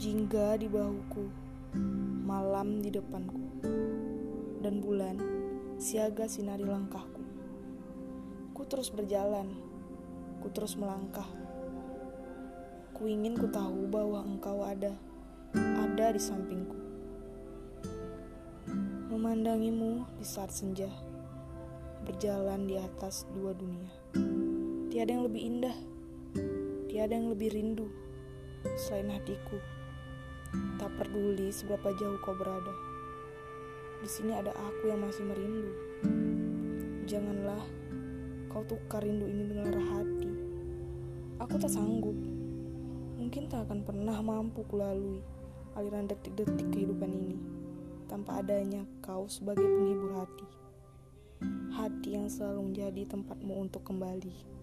Senja di bahuku, malam di depanku, dan bulan siaga sinari langkahku. Ku terus berjalan, ku terus melangkah. Ku ingin ku tahu bahwa engkau ada, ada di sampingku. Memandangimu di saat senja, berjalan di atas dua dunia. Tiada yang lebih indah, tiada yang lebih rindu selain hatiku. Tak peduli seberapa jauh kau berada. Di sini ada aku yang masih merindu. Janganlah kau tukar rindu ini dengan lara hati. Aku tak sanggup. Mungkin tak akan pernah mampu kulalui aliran detik-detik kehidupan ini tanpa adanya kau sebagai penghibur hati. Hati yang selalu menjadi tempatmu untuk kembali.